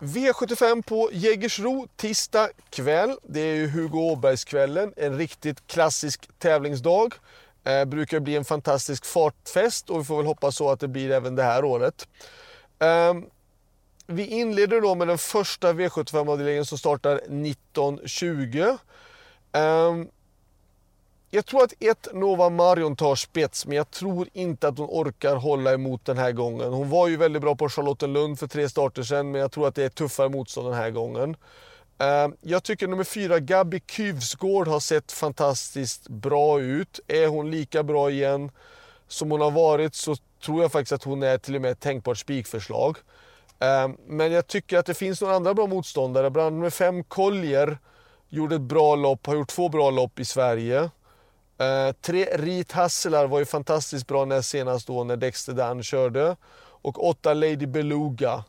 V75 på Jägersro tisdag kväll. Det är ju Hugo Åbergskvällen, en riktigt klassisk tävlingsdag. Eh, brukar bli en fantastisk fartfest och vi får väl hoppas så att det blir även det här året. Eh, vi inleder då med den första V75-avdelningen som startar 19.20. Eh, jag tror att ett Nova Marion tar spets, men jag tror inte att hon orkar hålla emot den här gången. Hon var ju väldigt bra på Charlottenlund för tre starter sedan, men jag tror att det är tuffare motstånd den här gången. Ehm, jag tycker nummer fyra, Gabi Kyvsgård, har sett fantastiskt bra ut. Är hon lika bra igen som hon har varit så tror jag faktiskt att hon är till och med ett tänkbart spikförslag. Ehm, men jag tycker att det finns några andra bra motståndare. Bland annat nummer fem, Collier, gjorde ett bra lopp, har gjort två bra lopp i Sverige. Eh, tre Rit Hasselar var ju fantastiskt bra näst senast då när Dexter Dan körde. Och åtta Lady Beluga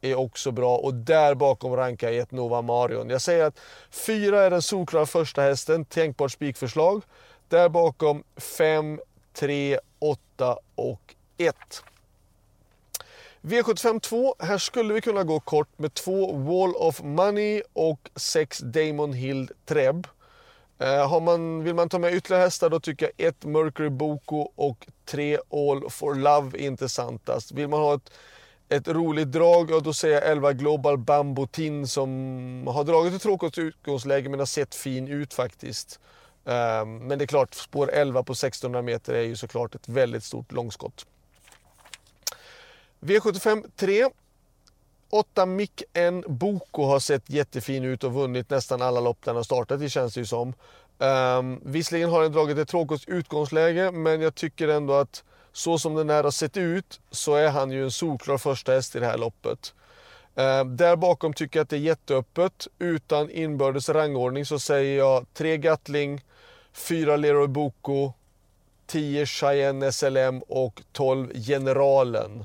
är också bra och där bakom rankar jag ett Nova Marion. Jag säger att fyra är den solklara första hästen, tänkbart spikförslag. Där bakom fem, tre, åtta och ett. V75 2, här skulle vi kunna gå kort med två Wall of Money och sex Damon Hill Treb. Eh, har man, vill man ta med ytterligare hästar då tycker jag 1 Mercury Boko och 3 All for Love är intressantast. Vill man ha ett, ett roligt drag, då säger jag 11 Global Bambotin som har dragit ett tråkigt utgångsläge men har sett fin ut faktiskt. Ehm, men det är klart, spår 11 på 1600 meter är ju såklart ett väldigt stort långskott. V75 3 8 Mick N Boko har sett jättefin ut och vunnit nästan alla lopp den har startat i känns det ju som. Um, visserligen har den dragit ett tråkigt utgångsläge men jag tycker ändå att så som den här har sett ut så är han ju en solklar första häst i det här loppet. Um, där bakom tycker jag att det är jätteöppet. Utan inbördes rangordning så säger jag 3 Gatling, 4 Leroy Boko, 10 Cheyenne SLM och 12 Generalen.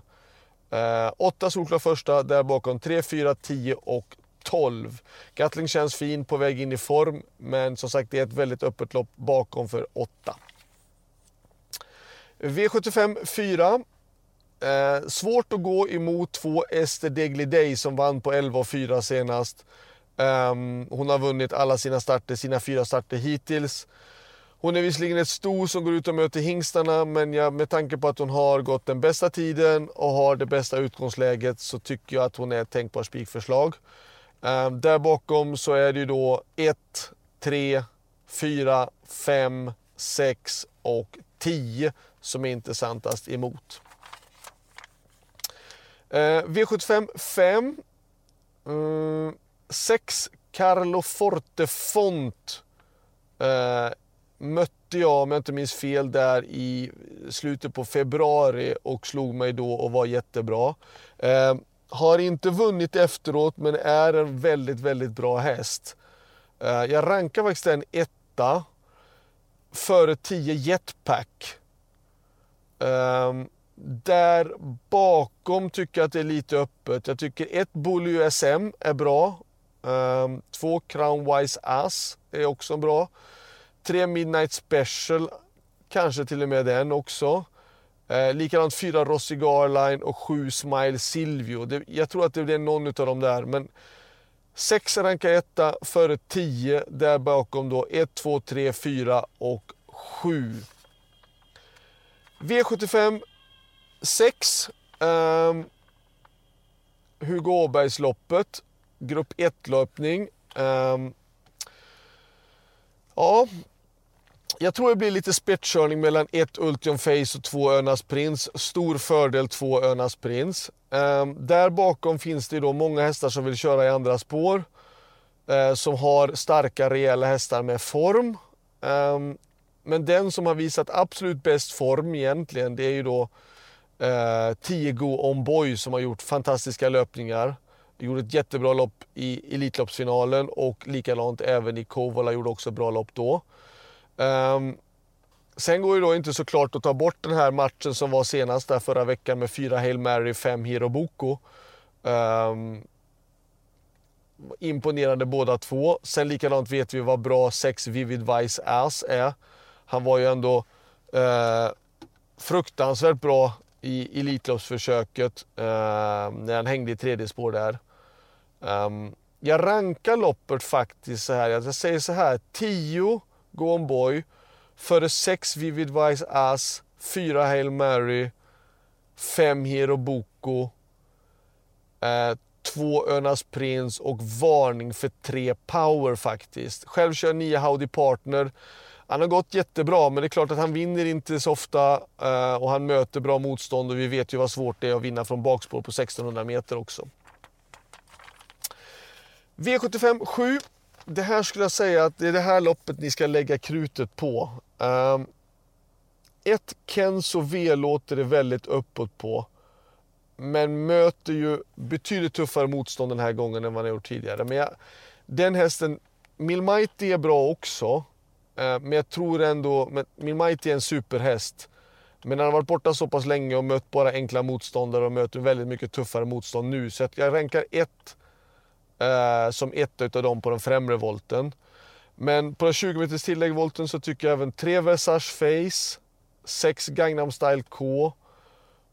Eh, åtta solklar första, där bakom 3, 4, 10 och 12. Gatling känns fin, på väg in i form, men som sagt det är ett väldigt öppet lopp bakom för 8. V75 4. Eh, svårt att gå emot två Ester Degliday som vann på 11 och 4 senast. Eh, hon har vunnit alla sina starter, sina fyra starter hittills. Hon är visserligen ett sto som går ut och möter hingstarna men jag, med tanke på att hon har gått den bästa tiden och har det bästa utgångsläget så tycker jag att hon är ett tänkbart spikförslag. Um, där bakom så är det ju då 1, 3, 4, 5, 6 och 10 som är intressantast emot. Uh, V75 5. Uh, 6 Carlo Forte Font. Uh, mötte jag, om jag inte minns fel, där i slutet på februari och slog mig då och var jättebra. Eh, har inte vunnit efteråt men är en väldigt, väldigt bra häst. Eh, jag rankar faktiskt den etta före 10 Jetpack. Eh, där bakom tycker jag att det är lite öppet. Jag tycker ett Bully USM är bra. Um, två Crown Wise Ass är också bra. Tre Midnight Special, kanske till och med den också. Eh, likadant fyra Rossi Garline och sju Smile Silvio. Det, jag tror att det blir någon av dem där. Men sex rankar etta före 10. Där bakom då 1, 2, 3, 4 och 7. V75 6. Eh, Hugo Åbergsloppet. Grupp 1-löpning. Eh, ja, jag tror det blir lite spetskörning mellan ett Ultion Face och två Önas Prins. Stor fördel två Önas Prins. Ehm, där bakom finns det då många hästar som vill köra i andra spår. Ehm, som har starka rejäla hästar med form. Ehm, men den som har visat absolut bäst form egentligen det är ju då eh, Tiego On Boy som har gjort fantastiska löpningar. Gjorde ett jättebra lopp i Elitloppsfinalen och likadant även i Kovola, gjorde också bra lopp då. Um, sen går det då inte såklart att ta bort den här matchen som var senast där förra veckan med fyra Hail Mary, fem Hiroboko. Um, ehm, imponerande båda två. Sen likadant vet vi vad bra sex Vivid Vice Ass är. Han var ju ändå uh, fruktansvärt bra i Elitloppsförsöket uh, när han hängde i tredje spår där. Um, jag rankar loppet faktiskt så här. Jag säger så här. 10 Go On Boy. Före 6 Vivid Vice Ass. 4 Hail Mary. 5 Hero Boko. Eh, två Önas Prins och varning för tre Power faktiskt. Själv kör 9 Howdy Partner. Han har gått jättebra, men det är klart att han vinner inte så ofta eh, och han möter bra motstånd och vi vet ju vad svårt det är att vinna från bakspår på 1600 meter också. V75 7. Det här skulle jag säga att det är det här loppet ni ska lägga krutet på. Um, ett Kenzo V låter det väldigt uppåt på. Men möter ju betydligt tuffare motstånd den här gången än vad han gjort tidigare. Men jag, den hästen, Milmighty är bra också. Uh, men jag tror ändå, Milmighty är en superhäst. Men han har varit borta så pass länge och mött bara enkla motståndare och möter väldigt mycket tuffare motstånd nu. Så jag rankar ett eh, som ett av dem på den främre volten. Men på den 20 meters tilläggvolten så tycker jag även 3-versace Face, 6 Gangnam Style K,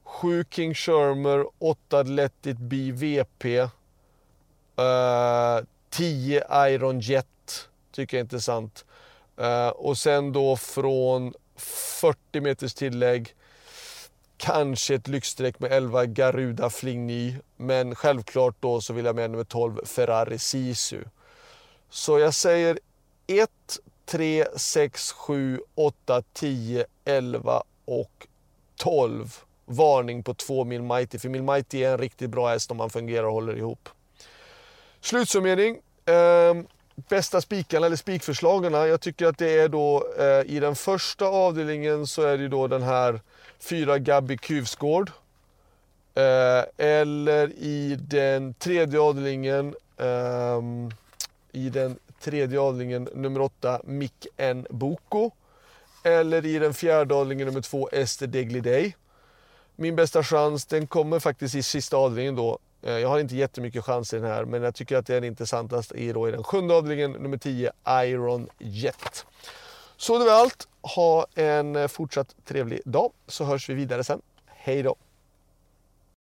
7 King Shermer, 8 Let It Be VP, eh, 10 Iron Jet tycker jag är intressant. Eh, och sen då från 40 meters tillägg Kanske ett lyxstreck med 11 Garuda Fligny. Men självklart då så vill jag med nummer 12 Ferrari Sisu. Så jag säger 1, 3, 6, 7, 8, 10, 11 och 12. Varning på 2 Mil Mighty. För Mil Mighty är en riktigt bra häst om man fungerar och håller ihop. Slutsummering. Eh, bästa spikarna eller spikförslagen. Jag tycker att det är då eh, i den första avdelningen så är det då den här fyra Gabby Kufsgård. Eh, eller i den tredje avdelningen, eh, i den tredje avdelningen nummer åtta Mick N. Boko. Eller i den fjärde avdelningen nummer två Ester Degliday. Min bästa chans den kommer faktiskt i sista avdelningen då. Eh, jag har inte jättemycket chans i den här men jag tycker att det är den intressantaste är då i den sjunde avdelningen nummer 10 Iron Jet. Så det var allt. Ha en eh, fortsatt trevlig dag så hörs vi vidare sen. Hej då!